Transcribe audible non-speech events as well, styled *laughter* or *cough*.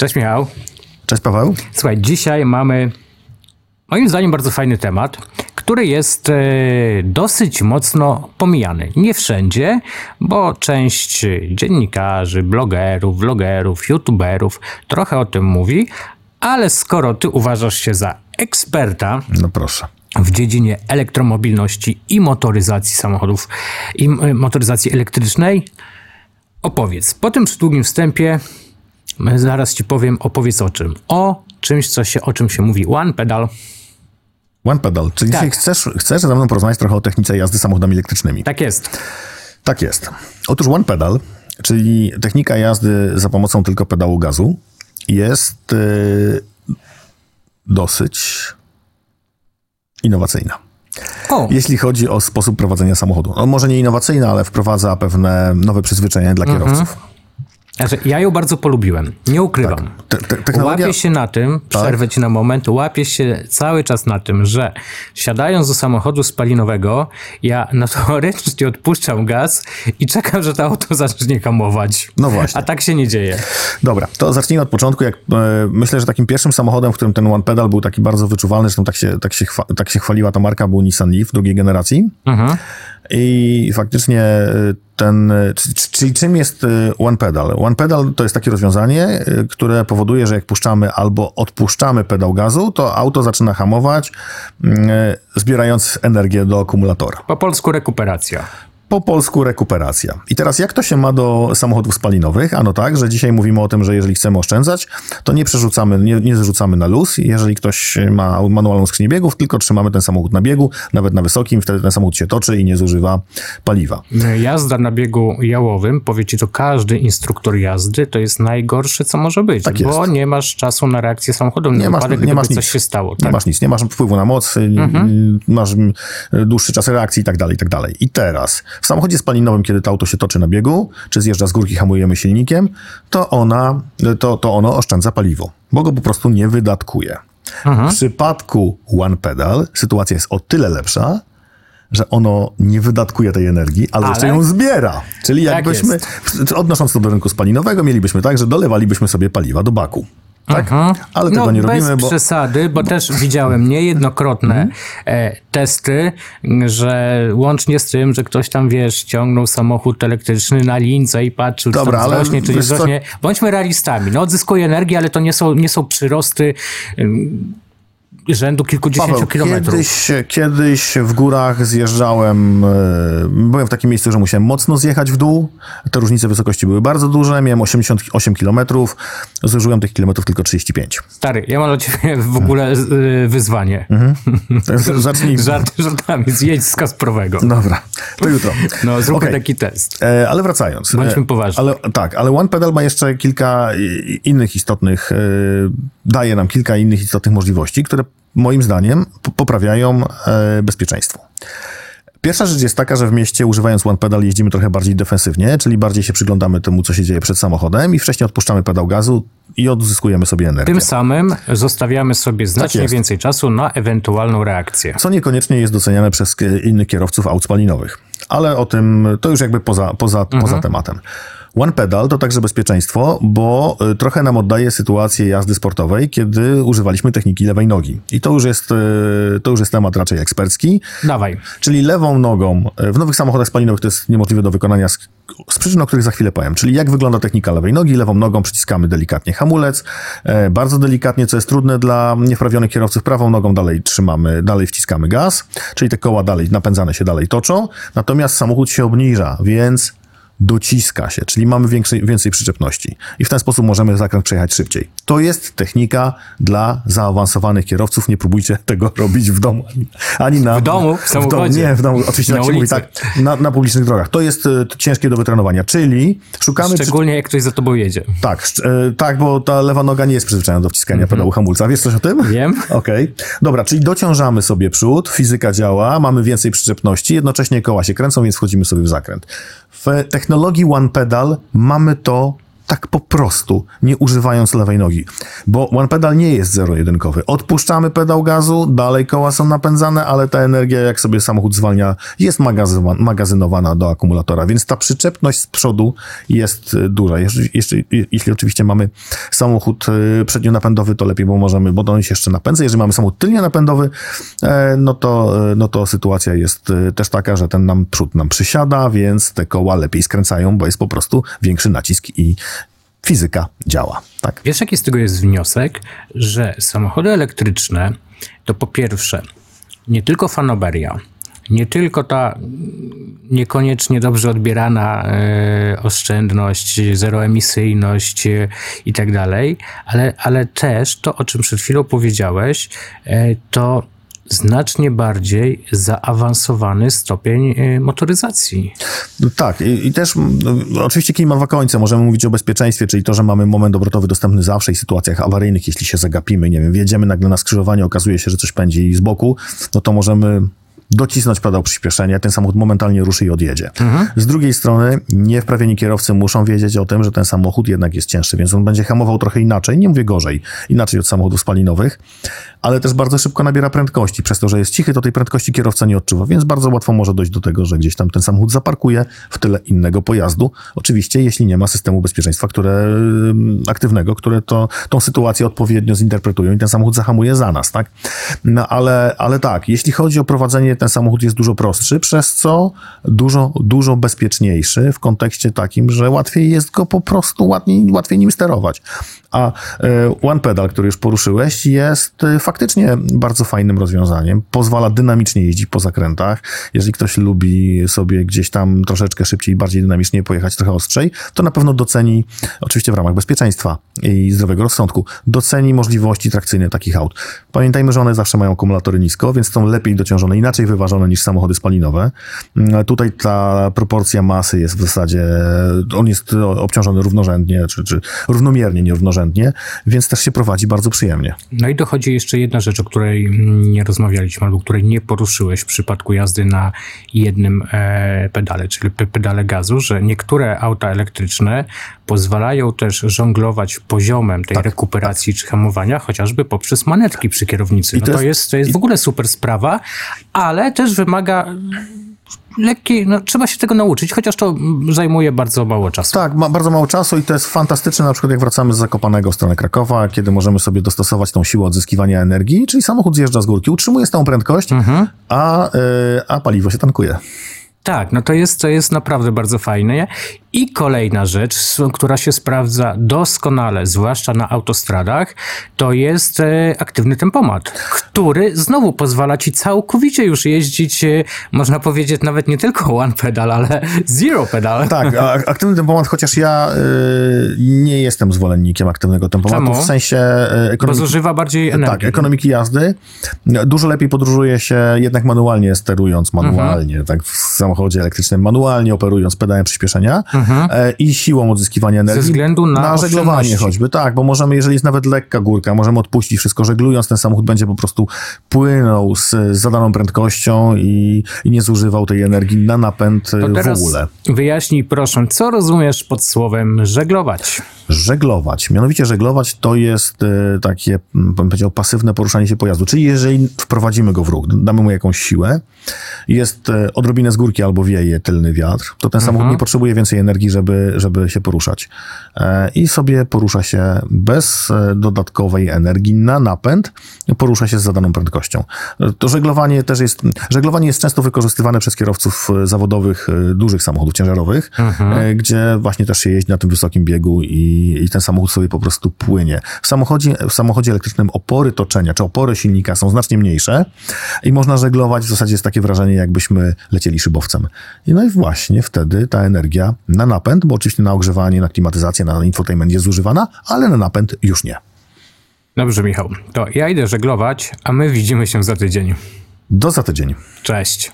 Cześć Michał. Cześć Paweł. Słuchaj, dzisiaj mamy moim zdaniem bardzo fajny temat, który jest e, dosyć mocno pomijany. Nie wszędzie, bo część dziennikarzy, blogerów, vlogerów, youtuberów trochę o tym mówi, ale skoro ty uważasz się za eksperta, No proszę. w dziedzinie elektromobilności i motoryzacji samochodów i m- motoryzacji elektrycznej. Opowiedz. Po tym długim wstępie zaraz ci powiem, opowiedz o czym. O czymś, co się, o czym się mówi. One pedal. One pedal. Czyli Tak. dzisiaj chcesz, chcesz ze mną porozmawiać trochę o technice jazdy samochodami elektrycznymi. Tak jest. Tak jest. Otóż one pedal, czyli technika jazdy za pomocą tylko pedału gazu, jest yy, dosyć innowacyjna. O, Jeśli chodzi o sposób prowadzenia samochodu. No, może nie innowacyjna, ale wprowadza pewne nowe przyzwyczajenia dla Mhm. Znaczy, ja ją bardzo polubiłem. Nie ukrywam. Te, te, technologia... Łapię się na tym, przerwę ci na moment, łapię się cały czas na tym, że siadając do samochodu spalinowego, ja notorycznie *laughs* odpuszczam gaz i czekam, że to auto *laughs* zacznie hamować. No właśnie. A tak się nie dzieje. Dobra, to zacznijmy od początku. Jak, e, myślę, że takim pierwszym samochodem, w którym ten One Pedal był taki bardzo wyczuwalny, zresztą tak się, tak się, chwa, tak się chwaliła ta marka, był Nissan Leaf drugiej generacji. Mhm. I faktycznie e, ten, czyli czym jest e, One Pedal? One Pedal to jest takie rozwiązanie, e, które powoduje, że jak puszczamy albo odpuszczamy pedał gazu, to auto zaczyna hamować, mm, zbierając energię do akumulatora. Po polsku rekuperacja. Po polsku rekuperacja. I teraz jak to się ma do samochodów spalinowych? Ano tak, że dzisiaj mówimy o tym, że jeżeli chcemy oszczędzać, to nie przerzucamy, nie, nie zrzucamy na luz. Jeżeli ktoś ma manualną skrzynię biegów, tylko trzymamy ten samochód na biegu, nawet na wysokim, wtedy ten samochód się toczy i nie zużywa paliwa. Jazda na biegu jałowym, powie ci to każdy instruktor jazdy, to jest najgorsze, co może być, Tak bo nie masz czasu na reakcję samochodu, Nie masz, wypadek, nie masz coś nic. się stało. Nie Tak? masz nic, nie masz wpływu na moc, y, masz dłuższy czas reakcji i tak dalej, i tak dalej. I teraz w samochodzie spalinowym, kiedy to auto się toczy na biegu, czy zjeżdża z górki, hamujemy silnikiem, to ona, to, to ono oszczędza paliwo, bo go po prostu nie wydatkuje. W przypadku One Pedal sytuacja jest o tyle lepsza, że ono nie wydatkuje tej energii, ale, Ale? jeszcze ją zbiera. Czyli Tak jakbyśmy, odnosząc to do rynku spalinowego, mielibyśmy tak, że dolewalibyśmy sobie paliwa do baku. Tak? Ale tego no, nie bez robimy, bo... Mhm. przesady, bo też widziałem niejednokrotne e, testy, że łącznie z tym, że ktoś tam, wiesz, ciągnął samochód elektryczny na lince i patrzył, Dobra, czy tam wzrośnie, czy nie wiesz co- wzrośnie. Bądźmy realistami. No, odzyskuje energię, ale to nie są, nie są przyrosty rzędu kilkudziesięciu Paweł, kilometrów. kiedyś, kiedyś w górach zjeżdżałem, e, byłem w takim miejscu, że musiałem mocno zjechać w dół. Te różnice wysokości były bardzo duże, miałem 88 kilometrów, zużyłem tych kilometrów tylko 35. Stary, ja mam dla ciebie w ogóle y, wyzwanie. Mhm. *laughs* Zacznij. Żart, żartami, zjedź z Kasprowego. Dobra, to jutro. No, zróbmy Okej. taki test. E, ale wracając. Bądźmy E, poważni. Ale, tak, ale One Pedal ma jeszcze kilka innych istotnych, e, daje nam kilka innych istotnych możliwości, które moim zdaniem po- poprawiają e, bezpieczeństwo. Pierwsza rzecz jest taka, że w mieście używając One Pedal jeździmy trochę bardziej defensywnie, czyli bardziej się przyglądamy temu, co się dzieje przed samochodem i wcześniej odpuszczamy pedał gazu i odzyskujemy sobie energię. Tym samym zostawiamy sobie znacznie jest. więcej czasu na ewentualną reakcję. Co niekoniecznie jest doceniane przez innych kierowców aut spalinowych. Ale o tym to już jakby poza, poza, poza tematem. One pedal to także bezpieczeństwo, bo y, trochę nam oddaje sytuację jazdy sportowej, kiedy używaliśmy techniki lewej nogi. I to już jest, y, to już jest temat raczej ekspercki. Dawaj. Czyli lewą nogą, y, w nowych samochodach spalinowych to jest niemożliwe do wykonania z, z przyczyn, o których za chwilę powiem. Czyli jak wygląda technika lewej nogi, lewą nogą przyciskamy delikatnie hamulec, bardzo delikatnie, co jest trudne dla niewprawionych kierowców, prawą nogą dalej trzymamy, dalej wciskamy gaz, czyli te koła dalej, napędzane się dalej toczą, natomiast samochód się obniża, więc dociska się, czyli mamy większej, więcej przyczepności i w ten sposób możemy zakręt przejechać szybciej. To jest technika dla zaawansowanych kierowców. Nie próbujcie tego *laughs* robić w domu. Ani, na, W domu? W samochodzie? Nie, w domu. Oczywiście Na tak się mówi, tak, na, na publicznych drogach. To jest e, ciężkie do wytrenowania, czyli szukamy... przy- Szczególnie jak ktoś za tobą jedzie. tak, e, tak, bo ta lewa noga nie jest przyzwyczajona do wciskania pedału hamulca. Wiesz coś o tym? Wiem. *laughs* Okej. Dobra, czyli dociążamy sobie przód, fizyka działa, mamy więcej przyczepności, jednocześnie koła się kręcą, więc wchodzimy sobie w zakręt. W technologii One Pedal mamy to tak po prostu, nie używając lewej nogi. Bo one pedal nie jest zero-jedynkowy. Odpuszczamy pedał gazu, dalej koła są napędzane, ale ta energia, jak sobie samochód zwalnia, jest magazynowana do akumulatora, więc ta przyczepność z przodu jest y, duża. Jeśli, jeśli, jeśli oczywiście mamy samochód y, przednionapędowy, to lepiej, bo możemy, bo on się jeszcze napędza. Jeżeli mamy samochód tylnie napędowy, e, no to, e, no to sytuacja jest y, też taka, że ten nam przód nam przysiada, więc te koła lepiej skręcają, bo jest po prostu większy nacisk i fizyka działa. Tak. Wiesz, jaki z tego jest wniosek, że samochody elektryczne to po pierwsze nie tylko fanoberia, nie tylko ta niekoniecznie dobrze odbierana e, oszczędność, zeroemisyjność e, i tak dalej, ale, ale też to, o czym przed chwilą powiedziałeś, e, to znacznie bardziej zaawansowany stopień y, motoryzacji. No tak, i, i też no, oczywiście kij ma dwa końce. Możemy mówić o bezpieczeństwie, czyli to, że mamy moment obrotowy dostępny zawsze i sytuacjach awaryjnych, jeśli się zagapimy, nie wiem, wjedziemy nagle na skrzyżowanie, okazuje się, że coś pędzi z boku, no to możemy docisnąć pedał przyspieszenia, ten samochód momentalnie ruszy i odjedzie. Mhm. Z drugiej strony niewprawieni kierowcy muszą wiedzieć o tym, że ten samochód jednak jest cięższy, więc on będzie hamował trochę inaczej, nie mówię gorzej, inaczej od samochodów spalinowych, ale też bardzo szybko nabiera prędkości. Przez to, że jest cichy, to tej prędkości kierowca nie odczuwa, więc bardzo łatwo może dojść do tego, że gdzieś tam ten samochód zaparkuje w tyle innego pojazdu. Oczywiście, jeśli nie ma systemu bezpieczeństwa, które mm, aktywnego, które to, tą sytuację odpowiednio zinterpretują i ten samochód zahamuje za nas, tak? No ale, ale tak, jeśli chodzi o prowadzenie ten samochód jest dużo prostszy, przez co dużo, dużo bezpieczniejszy w kontekście takim, że łatwiej jest go po prostu, łatwiej, łatwiej nim sterować. A e, One Pedal, który już poruszyłeś, jest e, faktycznie bardzo fajnym rozwiązaniem. Pozwala dynamicznie jeździć po zakrętach. Jeżeli ktoś lubi sobie gdzieś tam troszeczkę szybciej, bardziej dynamicznie pojechać, trochę ostrzej, to na pewno doceni, oczywiście w ramach bezpieczeństwa i zdrowego rozsądku, doceni możliwości trakcyjne takich aut. Pamiętajmy, że one zawsze mają akumulatory nisko, więc są lepiej dociążone, inaczej wyważone niż samochody spalinowe. Mm, tutaj ta proporcja masy jest w zasadzie, on jest obciążony równorzędnie, czy, czy równomiernie, nierównorzędnie więc też się prowadzi bardzo przyjemnie. No i dochodzi jeszcze jedna rzecz, o której nie rozmawialiśmy, albo której nie poruszyłeś w przypadku jazdy na jednym e, pedale, czyli pedale gazu, że niektóre auta elektryczne pozwalają też żonglować poziomem tej tak, rekuperacji tak. czy hamowania, chociażby poprzez manetki przy kierownicy. No to jest, to jest w ogóle super sprawa, ale też wymaga lekki, no, trzeba się tego nauczyć, chociaż to zajmuje bardzo mało czasu. Tak, ma bardzo mało czasu i to jest fantastyczne, na przykład jak wracamy z Zakopanego w stronę Krakowa, kiedy możemy sobie dostosować tą siłę odzyskiwania energii, czyli samochód zjeżdża z górki, utrzymuje stałą prędkość, mhm. a, yy, a paliwo się tankuje. Tak, no to jest, to jest naprawdę bardzo fajne. I kolejna rzecz, która się sprawdza doskonale, zwłaszcza na autostradach, to jest e, aktywny tempomat, który znowu pozwala ci całkowicie już jeździć, e, można powiedzieć, nawet nie tylko one pedal, ale zero pedal. Tak, aktywny tempomat, chociaż ja y, nie jestem zwolennikiem aktywnego tempomatu, Czemu? w sensie ekonomiki. Bo zużywa bardziej energii. Tak, ekonomiki jazdy. Dużo lepiej podróżuje się jednak manualnie sterując, manualnie, mhm. tak, w samochodzie elektrycznym, manualnie operując pedałem przyspieszenia. Mhm mhm. E, i siłą odzyskiwania energii. Ze względu na, na żeglowanie choćby, tak, bo możemy, jeżeli jest nawet lekka górka, możemy odpuścić wszystko, żeglując ten samochód będzie po prostu płynął z, z zadaną prędkością i, i nie zużywał tej energii na napęd w ogóle. wyjaśnij proszę, co rozumiesz pod słowem żeglować? Żeglować. Mianowicie żeglować to jest e, takie, bym powiedział, pasywne poruszanie się pojazdu. Czyli jeżeli wprowadzimy go w ruch, damy mu jakąś siłę, jest e, odrobinę z górki albo wieje tylny wiatr, to ten samochód mhm. nie potrzebuje więcej energii, żeby, żeby się poruszać. E, I sobie porusza się bez dodatkowej energii na napęd, porusza się z zadaną prędkością. To żeglowanie też jest, żeglowanie jest często wykorzystywane przez kierowców zawodowych dużych samochodów ciężarowych, mhm. gdzie właśnie też się jeździ na tym wysokim biegu i i, ten samochód sobie po prostu płynie. W samochodzie, w samochodzie elektrycznym opory toczenia, czy opory silnika są znacznie mniejsze i można żeglować, w zasadzie jest takie wrażenie, jakbyśmy lecieli szybowcem. I no i właśnie wtedy ta energia na napęd, bo oczywiście na ogrzewanie, na klimatyzację, na infotainment jest zużywana, ale na napęd już nie. Dobrze, Michał. To ja idę żeglować, a my widzimy się za tydzień. Do za tydzień. Cześć.